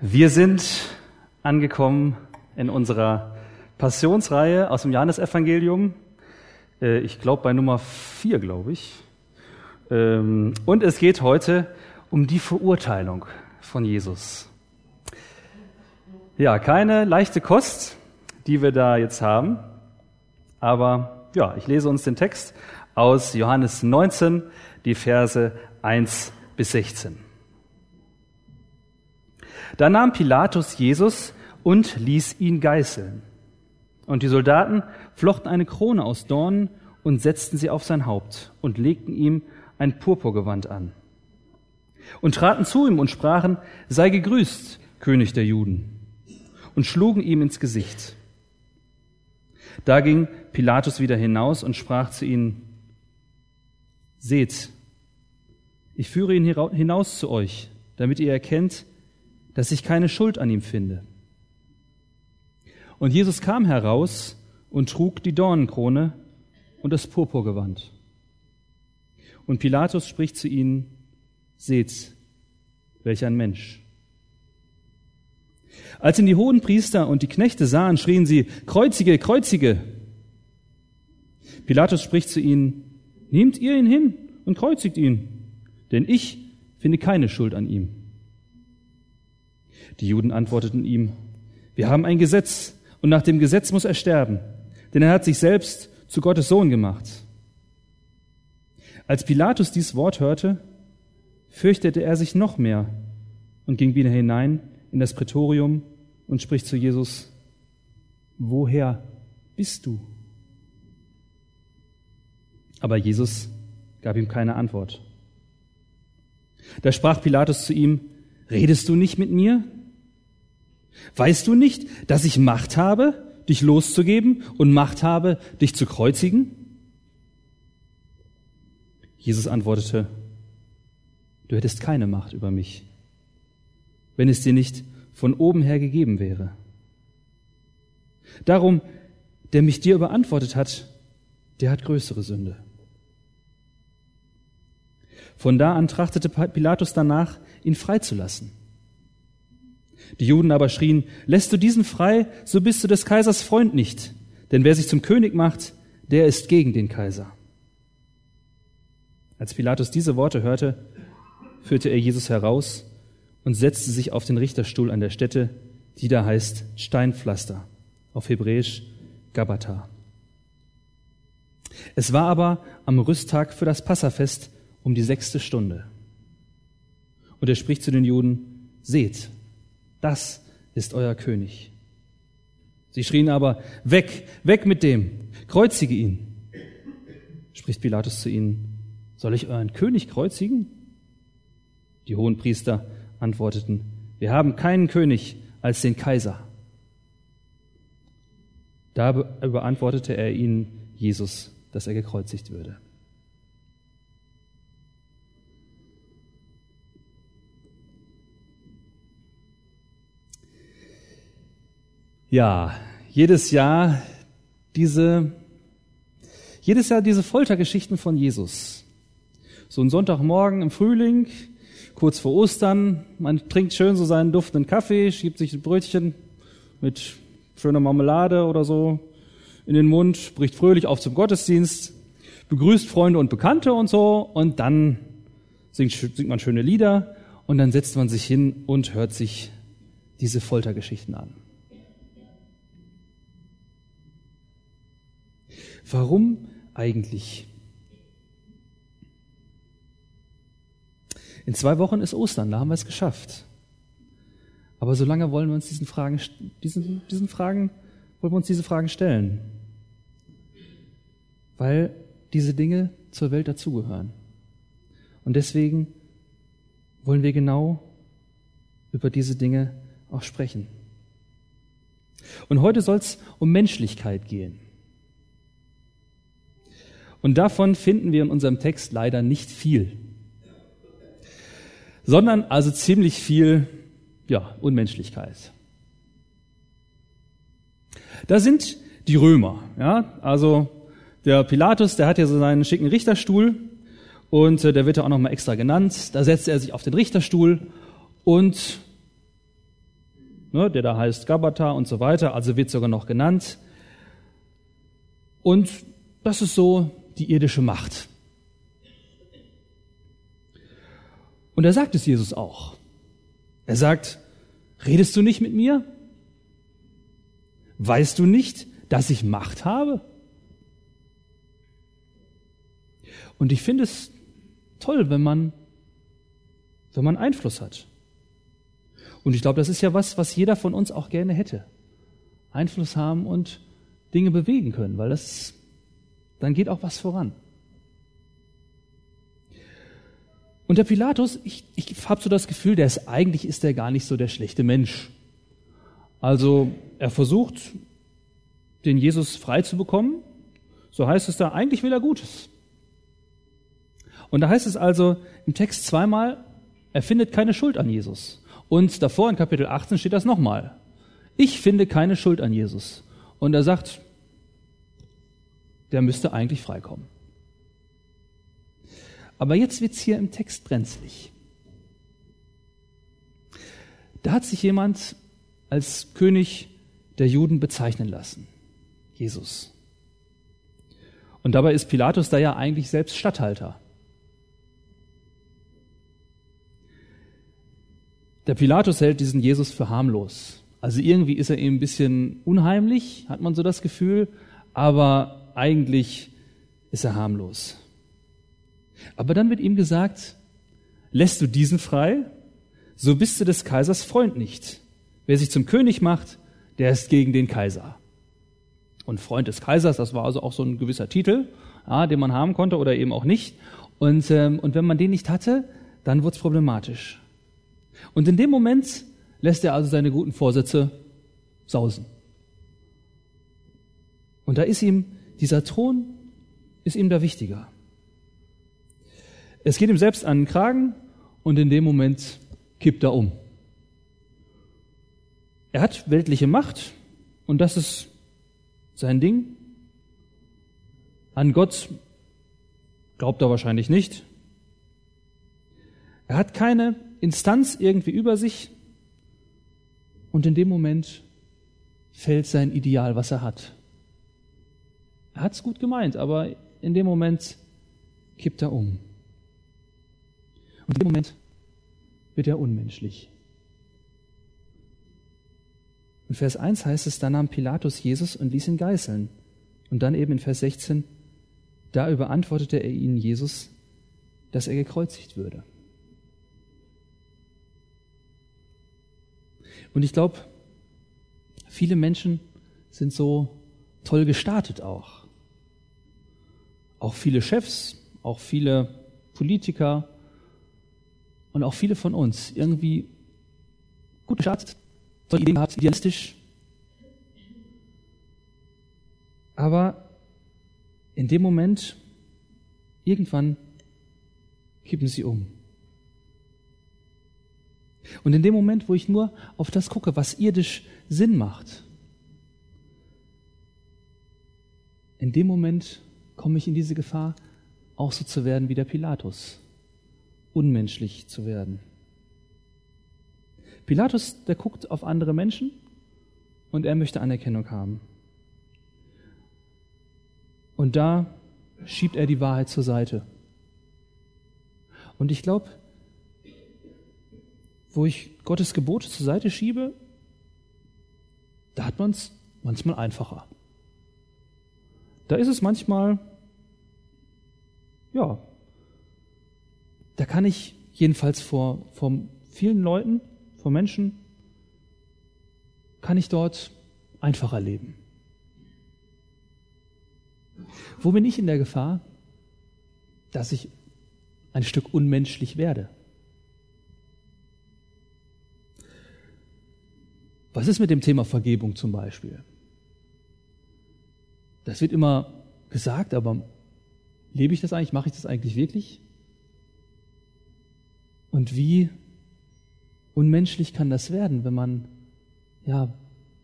Wir sind angekommen in unserer Passionsreihe aus dem Johannesevangelium. Äh, ich glaube bei Nummer vier, glaube ich. Ähm, und es geht heute um die Verurteilung von Jesus. Ja, keine leichte Kost, die wir da jetzt haben. Aber ja, ich lese uns den Text aus Johannes 19, die Verse 1 bis 16. Da nahm Pilatus Jesus und ließ ihn geißeln. Und die Soldaten flochten eine Krone aus Dornen und setzten sie auf sein Haupt und legten ihm ein Purpurgewand an. Und traten zu ihm und sprachen, sei gegrüßt, König der Juden, und schlugen ihm ins Gesicht. Da ging Pilatus wieder hinaus und sprach zu ihnen, Seht, ich führe ihn hinaus zu euch, damit ihr erkennt, dass ich keine Schuld an ihm finde. Und Jesus kam heraus und trug die Dornenkrone und das Purpurgewand. Und Pilatus spricht zu ihnen, seht, welch ein Mensch. Als ihn die hohen Priester und die Knechte sahen, schrien sie, Kreuzige, Kreuzige! Pilatus spricht zu ihnen, nehmt ihr ihn hin und kreuzigt ihn, denn ich finde keine Schuld an ihm. Die Juden antworteten ihm, wir haben ein Gesetz und nach dem Gesetz muss er sterben, denn er hat sich selbst zu Gottes Sohn gemacht. Als Pilatus dies Wort hörte, fürchtete er sich noch mehr und ging wieder hinein in das Prätorium und spricht zu Jesus, woher bist du? Aber Jesus gab ihm keine Antwort. Da sprach Pilatus zu ihm, redest du nicht mit mir? Weißt du nicht, dass ich Macht habe, dich loszugeben und Macht habe, dich zu kreuzigen? Jesus antwortete, du hättest keine Macht über mich, wenn es dir nicht von oben her gegeben wäre. Darum, der mich dir überantwortet hat, der hat größere Sünde. Von da an trachtete Pilatus danach, ihn freizulassen. Die Juden aber schrien, lässt du diesen frei, so bist du des Kaisers Freund nicht. Denn wer sich zum König macht, der ist gegen den Kaiser. Als Pilatus diese Worte hörte, führte er Jesus heraus und setzte sich auf den Richterstuhl an der Stätte, die da heißt Steinpflaster, auf Hebräisch Gabata. Es war aber am Rüsttag für das Passafest um die sechste Stunde. Und er spricht zu den Juden, seht, das ist euer König. Sie schrien aber, weg, weg mit dem, kreuzige ihn. Spricht Pilatus zu ihnen, soll ich euren König kreuzigen? Die hohen Priester antworteten, wir haben keinen König als den Kaiser. Da beantwortete er ihnen Jesus, dass er gekreuzigt würde. Ja, jedes Jahr diese, jedes Jahr diese Foltergeschichten von Jesus. So ein Sonntagmorgen im Frühling, kurz vor Ostern, man trinkt schön so seinen duftenden Kaffee, schiebt sich ein Brötchen mit schöner Marmelade oder so in den Mund, bricht fröhlich auf zum Gottesdienst, begrüßt Freunde und Bekannte und so und dann singt, singt man schöne Lieder und dann setzt man sich hin und hört sich diese Foltergeschichten an. Warum eigentlich? In zwei Wochen ist Ostern, da haben wir es geschafft. Aber solange wollen wir uns diesen Fragen, diesen, diesen Fragen, wollen wir uns diese Fragen stellen. Weil diese Dinge zur Welt dazugehören. Und deswegen wollen wir genau über diese Dinge auch sprechen. Und heute soll es um Menschlichkeit gehen. Und davon finden wir in unserem Text leider nicht viel, sondern also ziemlich viel ja, Unmenschlichkeit. Da sind die Römer, ja, also der Pilatus, der hat ja so seinen schicken Richterstuhl und äh, der wird ja auch nochmal extra genannt. Da setzt er sich auf den Richterstuhl und ne, der da heißt Gabata und so weiter, also wird sogar noch genannt. Und das ist so die irdische Macht. Und er sagt es Jesus auch. Er sagt, redest du nicht mit mir? Weißt du nicht, dass ich Macht habe? Und ich finde es toll, wenn man, wenn man Einfluss hat. Und ich glaube, das ist ja was, was jeder von uns auch gerne hätte. Einfluss haben und Dinge bewegen können, weil das, dann geht auch was voran. Und der Pilatus, ich, ich habe so das Gefühl, der ist eigentlich ist der gar nicht so der schlechte Mensch. Also er versucht, den Jesus frei zu bekommen. So heißt es da, eigentlich will er Gutes. Und da heißt es also im Text zweimal, er findet keine Schuld an Jesus. Und davor in Kapitel 18 steht das nochmal. Ich finde keine Schuld an Jesus. Und er sagt, der müsste eigentlich freikommen. Aber jetzt wird's hier im Text brenzlig. Da hat sich jemand als König der Juden bezeichnen lassen. Jesus. Und dabei ist Pilatus da ja eigentlich selbst Statthalter. Der Pilatus hält diesen Jesus für harmlos. Also irgendwie ist er ihm ein bisschen unheimlich, hat man so das Gefühl, aber eigentlich ist er harmlos. Aber dann wird ihm gesagt, lässt du diesen frei, so bist du des Kaisers Freund nicht. Wer sich zum König macht, der ist gegen den Kaiser. Und Freund des Kaisers, das war also auch so ein gewisser Titel, ja, den man haben konnte oder eben auch nicht. Und, ähm, und wenn man den nicht hatte, dann wurde es problematisch. Und in dem Moment lässt er also seine guten Vorsätze sausen. Und da ist ihm dieser Thron, ist ihm da wichtiger. Es geht ihm selbst an den Kragen und in dem Moment kippt er um. Er hat weltliche Macht und das ist sein Ding. An Gott glaubt er wahrscheinlich nicht. Er hat keine Instanz irgendwie über sich und in dem Moment fällt sein Ideal, was er hat. Er hat es gut gemeint, aber in dem Moment kippt er um. Und in dem Moment wird er unmenschlich. In Vers 1 heißt es, da nahm Pilatus Jesus und ließ ihn geißeln. Und dann eben in Vers 16, da überantwortete er ihnen Jesus, dass er gekreuzigt würde. Und ich glaube, viele Menschen sind so toll gestartet auch. Auch viele Chefs, auch viele Politiker, und auch viele von uns irgendwie gut gestartet, tolle Ideen gehabt, idealistisch. Aber in dem Moment, irgendwann kippen sie um. Und in dem Moment, wo ich nur auf das gucke, was irdisch Sinn macht, in dem Moment komme ich in diese Gefahr, auch so zu werden wie der Pilatus unmenschlich zu werden. Pilatus, der guckt auf andere Menschen und er möchte Anerkennung haben. Und da schiebt er die Wahrheit zur Seite. Und ich glaube, wo ich Gottes Gebote zur Seite schiebe, da hat man es manchmal einfacher. Da ist es manchmal, ja, da kann ich jedenfalls vor, vor vielen Leuten, vor Menschen, kann ich dort einfacher leben. Wo bin ich in der Gefahr, dass ich ein Stück unmenschlich werde? Was ist mit dem Thema Vergebung zum Beispiel? Das wird immer gesagt, aber lebe ich das eigentlich? Mache ich das eigentlich wirklich? Und wie unmenschlich kann das werden, wenn man, ja,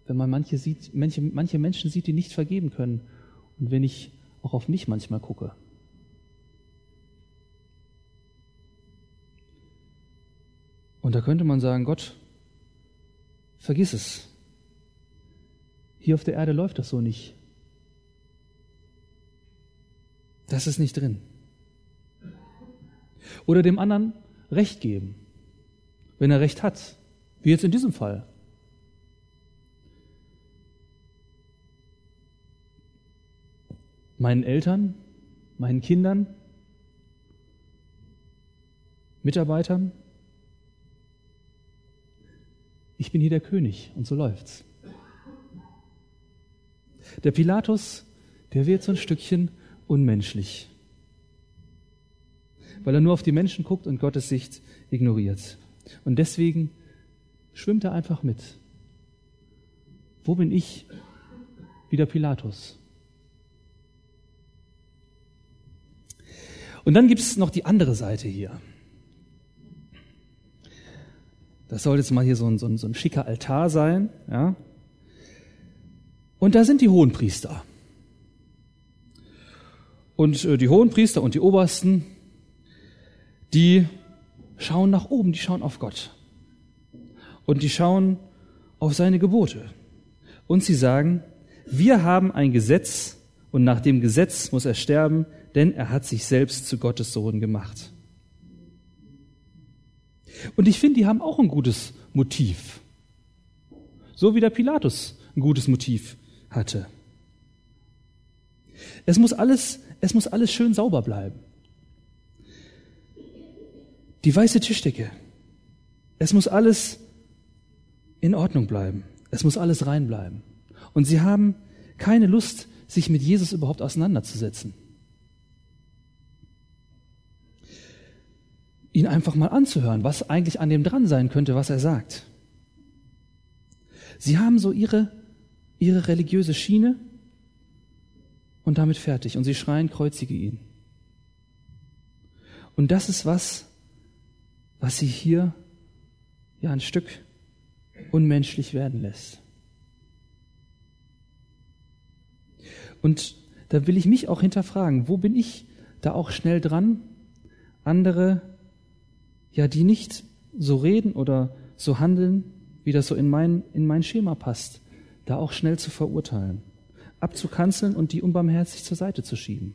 wenn man manche sieht, manche, manche Menschen sieht, die nicht vergeben können. Und wenn ich auch auf mich manchmal gucke. Und da könnte man sagen, Gott, vergiss es. Hier auf der Erde läuft das so nicht. Das ist nicht drin. Oder dem anderen Recht geben, wenn er Recht hat, wie jetzt in diesem Fall. Meinen Eltern, meinen Kindern, Mitarbeitern. Ich bin hier der König und so läuft's. Der Pilatus, der wird so ein Stückchen unmenschlich, weil er nur auf die Menschen guckt und Gottes Sicht ignoriert. Und deswegen schwimmt er einfach mit. Wo bin ich wie der Pilatus? Und dann gibt es noch die andere Seite hier. Das soll jetzt mal hier so ein, so ein, so ein schicker Altar sein. Ja? Und da sind die Hohenpriester. Und äh, die Hohenpriester und die Obersten, die schauen nach oben, die schauen auf Gott. Und die schauen auf seine Gebote. Und sie sagen, wir haben ein Gesetz und nach dem Gesetz muss er sterben, denn er hat sich selbst zu Gottes Sohn gemacht. Und ich finde, die haben auch ein gutes Motiv. So wie der Pilatus ein gutes Motiv hatte. Es muss alles, es muss alles schön sauber bleiben. Die weiße Tischdecke. Es muss alles in Ordnung bleiben. Es muss alles rein bleiben. Und sie haben keine Lust, sich mit Jesus überhaupt auseinanderzusetzen. ihn einfach mal anzuhören, was eigentlich an dem dran sein könnte, was er sagt. Sie haben so ihre, ihre religiöse Schiene und damit fertig. Und sie schreien, kreuzige ihn. Und das ist was, was sie hier ja ein Stück unmenschlich werden lässt. Und da will ich mich auch hinterfragen, wo bin ich da auch schnell dran, andere ja, die nicht so reden oder so handeln, wie das so in mein, in mein Schema passt, da auch schnell zu verurteilen, abzukanzeln und die unbarmherzig zur Seite zu schieben.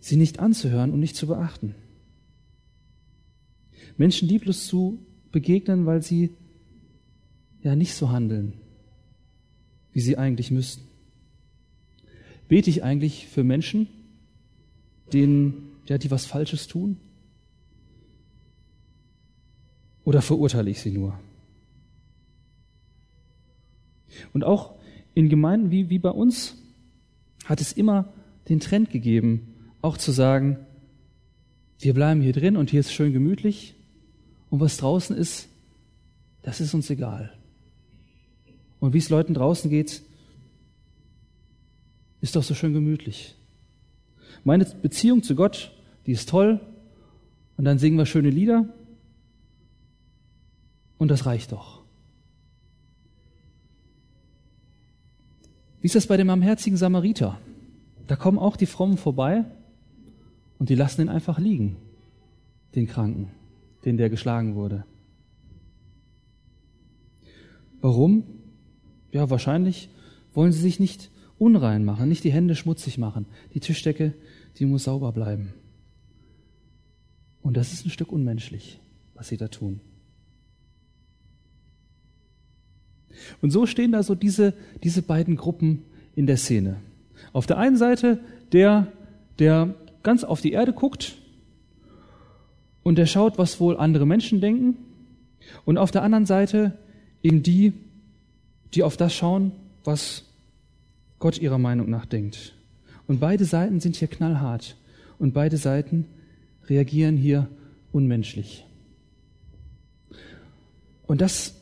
Sie nicht anzuhören und nicht zu beachten. Menschen lieblos zu begegnen, weil sie ja nicht so handeln, wie sie eigentlich müssten. Bete ich eigentlich für Menschen, denen ja, die was Falsches tun? Oder verurteile ich sie nur? Und auch in Gemeinden wie, wie bei uns hat es immer den Trend gegeben, auch zu sagen, wir bleiben hier drin und hier ist schön gemütlich und was draußen ist, das ist uns egal. Und wie es Leuten draußen geht, ist doch so schön gemütlich. Meine Beziehung zu Gott, die ist toll. Und dann singen wir schöne Lieder. Und das reicht doch. Wie ist das bei dem barmherzigen Samariter? Da kommen auch die Frommen vorbei und die lassen ihn einfach liegen, den Kranken, den der geschlagen wurde. Warum? Ja, wahrscheinlich wollen sie sich nicht unrein machen, nicht die Hände schmutzig machen. Die Tischdecke, die muss sauber bleiben. Und das ist ein Stück unmenschlich, was sie da tun. Und so stehen da so diese, diese beiden Gruppen in der Szene. Auf der einen Seite der, der ganz auf die Erde guckt und der schaut, was wohl andere Menschen denken. Und auf der anderen Seite eben die, die auf das schauen, was Gott ihrer Meinung nach denkt. Und beide Seiten sind hier knallhart. Und beide Seiten reagieren hier unmenschlich. Und das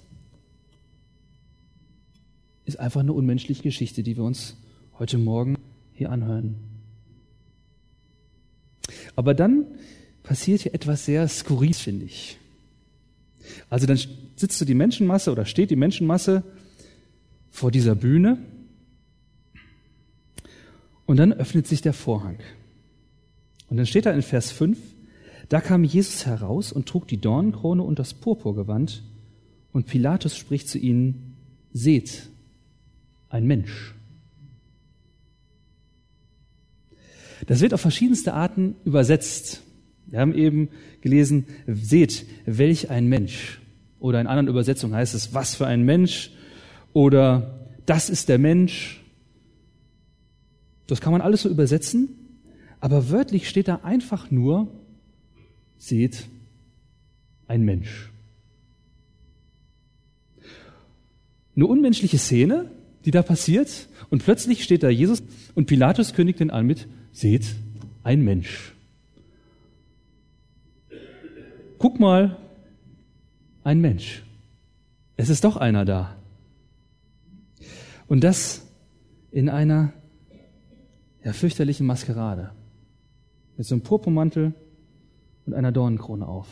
ist einfach eine unmenschliche Geschichte, die wir uns heute Morgen hier anhören. Aber dann passiert hier etwas sehr skurril, finde ich. Also dann sitzt du die Menschenmasse oder steht die Menschenmasse vor dieser Bühne und dann öffnet sich der Vorhang. Und dann steht da in Vers 5, Da kam Jesus heraus und trug die Dornenkrone und das Purpurgewand, und Pilatus spricht zu ihnen, seht, ein Mensch. Das wird auf verschiedenste Arten übersetzt. Wir haben eben gelesen, seht, welch ein Mensch. Oder in anderen Übersetzungen heißt es, was für ein Mensch. Oder das ist der Mensch. Das kann man alles so übersetzen. Aber wörtlich steht da einfach nur, seht, ein Mensch. Eine unmenschliche Szene, die da passiert. Und plötzlich steht da Jesus und Pilatus kündigt ihn an mit, seht, ein Mensch. Guck mal, ein Mensch. Es ist doch einer da. Und das in einer ja, fürchterlichen Maskerade. Mit so einem Purpurmantel und einer Dornenkrone auf.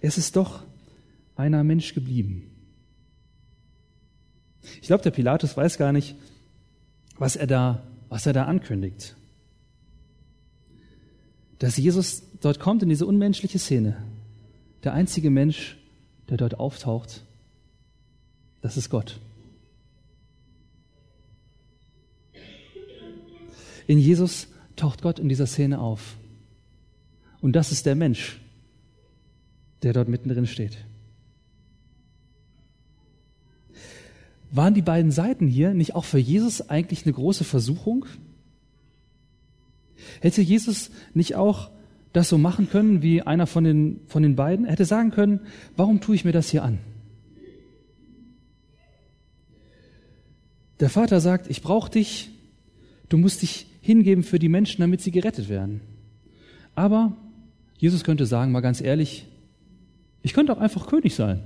Es ist doch einer Mensch geblieben. Ich glaube, der Pilatus weiß gar nicht, was er da, was er da ankündigt. Dass Jesus dort kommt in diese unmenschliche Szene. Der einzige Mensch, der dort auftaucht, das ist Gott. In Jesus taucht Gott in dieser Szene auf. Und das ist der Mensch, der dort mittendrin steht. Waren die beiden Seiten hier nicht auch für Jesus eigentlich eine große Versuchung? Hätte Jesus nicht auch das so machen können wie einer von den, von den beiden? Er hätte sagen können, warum tue ich mir das hier an? Der Vater sagt, ich brauche dich, du musst dich hingeben für die Menschen, damit sie gerettet werden. Aber Jesus könnte sagen, mal ganz ehrlich, ich könnte auch einfach König sein.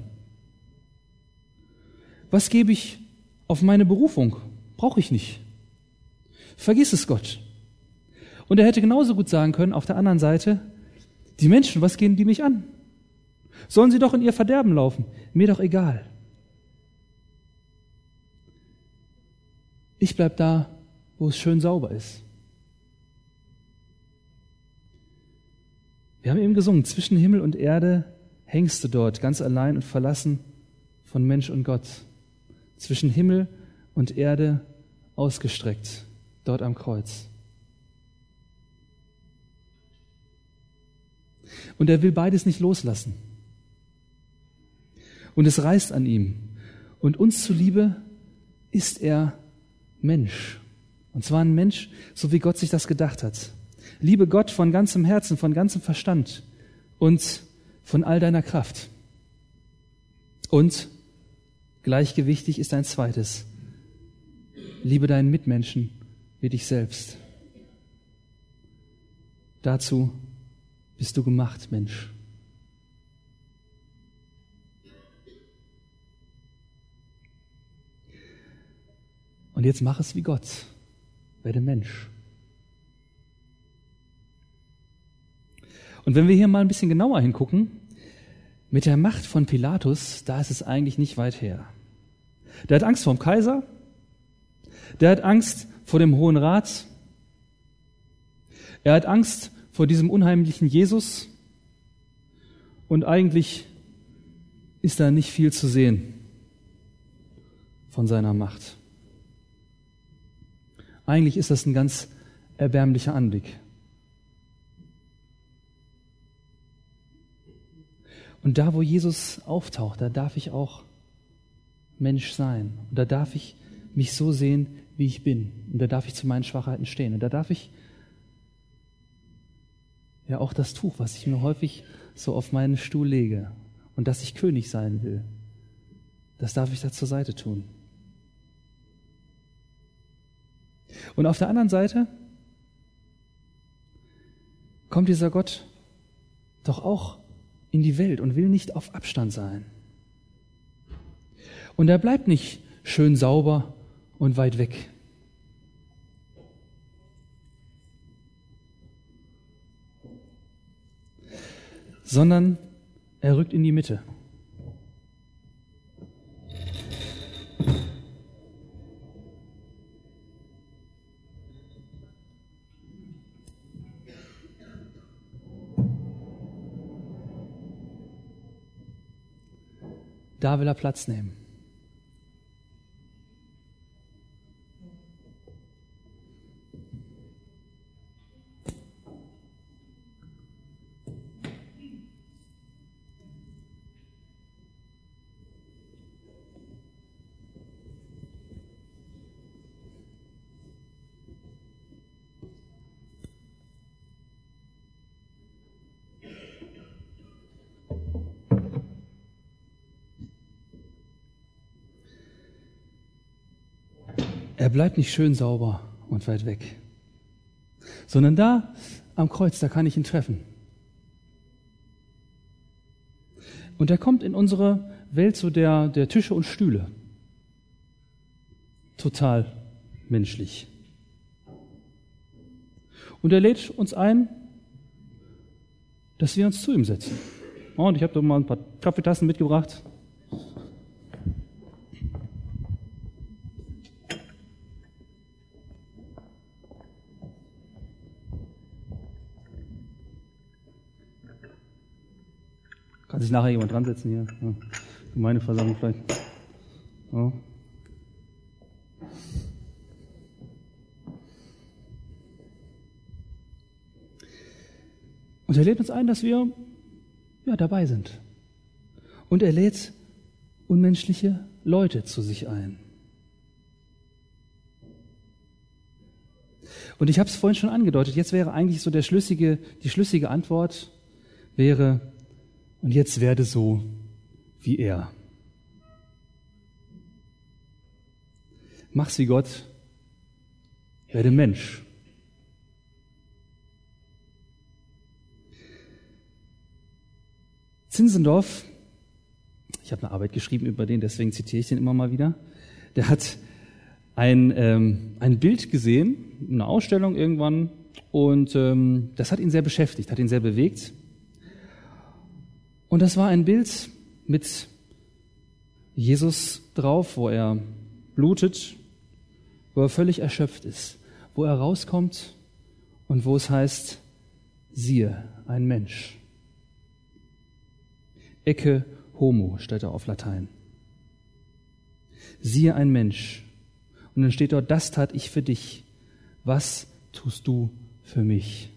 Was gebe ich auf meine Berufung? Brauche ich nicht. Vergiss es Gott. Und er hätte genauso gut sagen können, auf der anderen Seite, die Menschen, was gehen die mich an? Sollen sie doch in ihr Verderben laufen? Mir doch egal. Ich bleib da, wo es schön sauber ist. Wir haben eben gesungen, zwischen Himmel und Erde hängst du dort ganz allein und verlassen von Mensch und Gott. Zwischen Himmel und Erde ausgestreckt, dort am Kreuz. Und er will beides nicht loslassen. Und es reißt an ihm. Und uns zuliebe ist er Mensch. Und zwar ein Mensch, so wie Gott sich das gedacht hat. Liebe Gott von ganzem Herzen, von ganzem Verstand und von all deiner Kraft. Und gleichgewichtig ist ein zweites. Liebe deinen Mitmenschen wie dich selbst. Dazu bist du gemacht, Mensch. Und jetzt mach es wie Gott. Werde Mensch. Und wenn wir hier mal ein bisschen genauer hingucken, mit der Macht von Pilatus, da ist es eigentlich nicht weit her. Der hat Angst vor dem Kaiser, der hat Angst vor dem Hohen Rat, er hat Angst vor diesem unheimlichen Jesus und eigentlich ist da nicht viel zu sehen von seiner Macht. Eigentlich ist das ein ganz erbärmlicher Anblick. Und da, wo Jesus auftaucht, da darf ich auch Mensch sein. Und da darf ich mich so sehen, wie ich bin. Und da darf ich zu meinen Schwachheiten stehen. Und da darf ich ja auch das Tuch, was ich mir häufig so auf meinen Stuhl lege und dass ich König sein will, das darf ich da zur Seite tun. Und auf der anderen Seite kommt dieser Gott doch auch in die Welt und will nicht auf Abstand sein. Und er bleibt nicht schön sauber und weit weg. Sondern er rückt in die Mitte. Da will er Platz nehmen. Er bleibt nicht schön sauber und weit weg, sondern da am Kreuz, da kann ich ihn treffen. Und er kommt in unsere Welt so der, der Tische und Stühle. Total menschlich. Und er lädt uns ein, dass wir uns zu ihm setzen. Und ich habe doch mal ein paar Kaffeetassen mitgebracht. Sich nachher jemand dran setzen hier? Ja. Gemeindeversammlung vielleicht. Ja. Und er lädt uns ein, dass wir ja, dabei sind. Und er lädt unmenschliche Leute zu sich ein. Und ich habe es vorhin schon angedeutet, jetzt wäre eigentlich so der schlüssige, die schlüssige Antwort wäre, und jetzt werde so wie er. Mach's wie Gott, werde Mensch. Zinsendorf, ich habe eine Arbeit geschrieben über den, deswegen zitiere ich den immer mal wieder, der hat ein, ähm, ein Bild gesehen, eine Ausstellung irgendwann, und ähm, das hat ihn sehr beschäftigt, hat ihn sehr bewegt. Und das war ein Bild mit Jesus drauf, wo er blutet, wo er völlig erschöpft ist, wo er rauskommt und wo es heißt, siehe, ein Mensch. Ecke homo steht da auf Latein. Siehe ein Mensch. Und dann steht dort, das tat ich für dich. Was tust du für mich?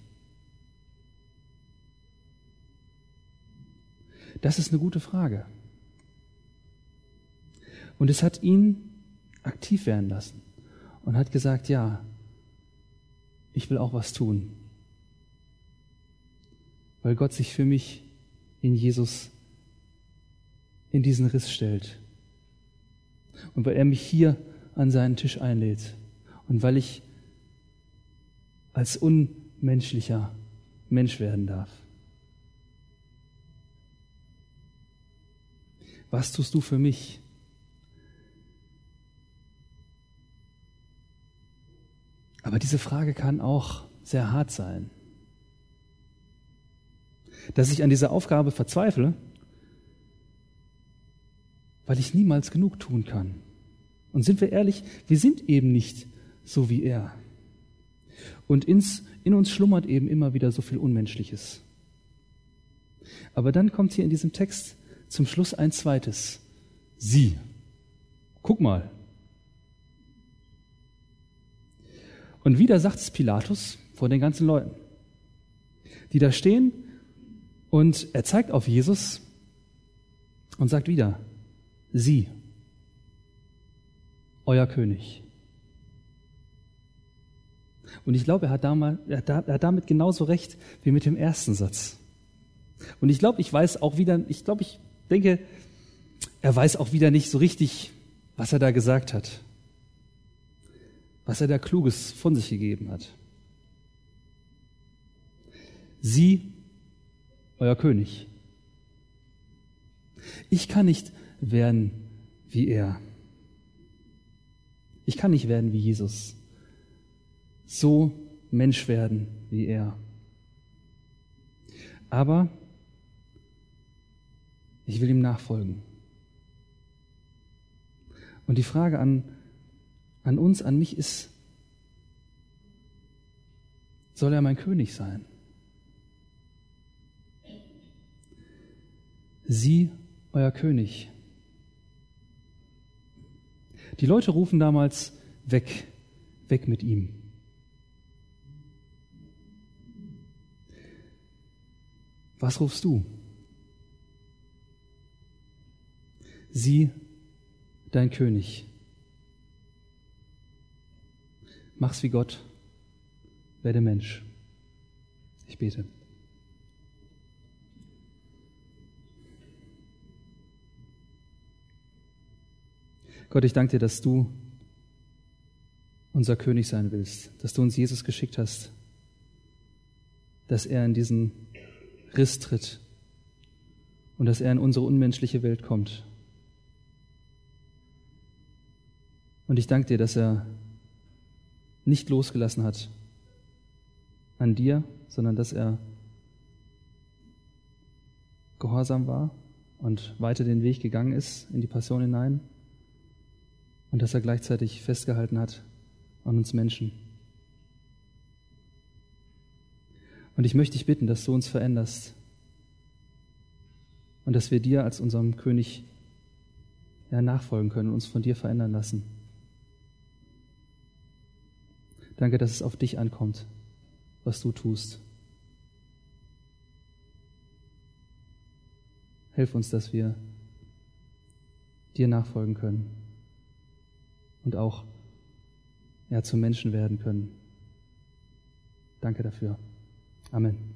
Das ist eine gute Frage. Und es hat ihn aktiv werden lassen und hat gesagt, ja, ich will auch was tun, weil Gott sich für mich in Jesus in diesen Riss stellt und weil er mich hier an seinen Tisch einlädt und weil ich als unmenschlicher Mensch werden darf. Was tust du für mich? Aber diese Frage kann auch sehr hart sein. Dass ich an dieser Aufgabe verzweifle, weil ich niemals genug tun kann. Und sind wir ehrlich, wir sind eben nicht so wie er. Und ins, in uns schlummert eben immer wieder so viel Unmenschliches. Aber dann kommt hier in diesem Text zum Schluss ein zweites. Sie. Guck mal. Und wieder sagt es Pilatus vor den ganzen Leuten, die da stehen und er zeigt auf Jesus und sagt wieder, Sie, euer König. Und ich glaube, er hat, damals, er hat damit genauso recht wie mit dem ersten Satz. Und ich glaube, ich weiß auch wieder, ich glaube, ich denke, er weiß auch wieder nicht so richtig, was er da gesagt hat, was er da Kluges von sich gegeben hat. Sie, euer König. Ich kann nicht werden wie er. Ich kann nicht werden wie Jesus. So Mensch werden wie er. Aber ich will ihm nachfolgen. Und die Frage an, an uns, an mich ist, soll er mein König sein? Sie, euer König. Die Leute rufen damals weg, weg mit ihm. Was rufst du? Sieh dein König. Mach's wie Gott, werde Mensch. Ich bete. Gott, ich danke dir, dass du unser König sein willst, dass du uns Jesus geschickt hast, dass er in diesen Riss tritt und dass er in unsere unmenschliche Welt kommt. Und ich danke dir, dass er nicht losgelassen hat an dir, sondern dass er gehorsam war und weiter den Weg gegangen ist in die Passion hinein und dass er gleichzeitig festgehalten hat an uns Menschen. Und ich möchte dich bitten, dass du uns veränderst und dass wir dir als unserem König ja, nachfolgen können und uns von dir verändern lassen. Danke, dass es auf dich ankommt, was du tust. Hilf uns, dass wir dir nachfolgen können und auch ja, zum Menschen werden können. Danke dafür. Amen.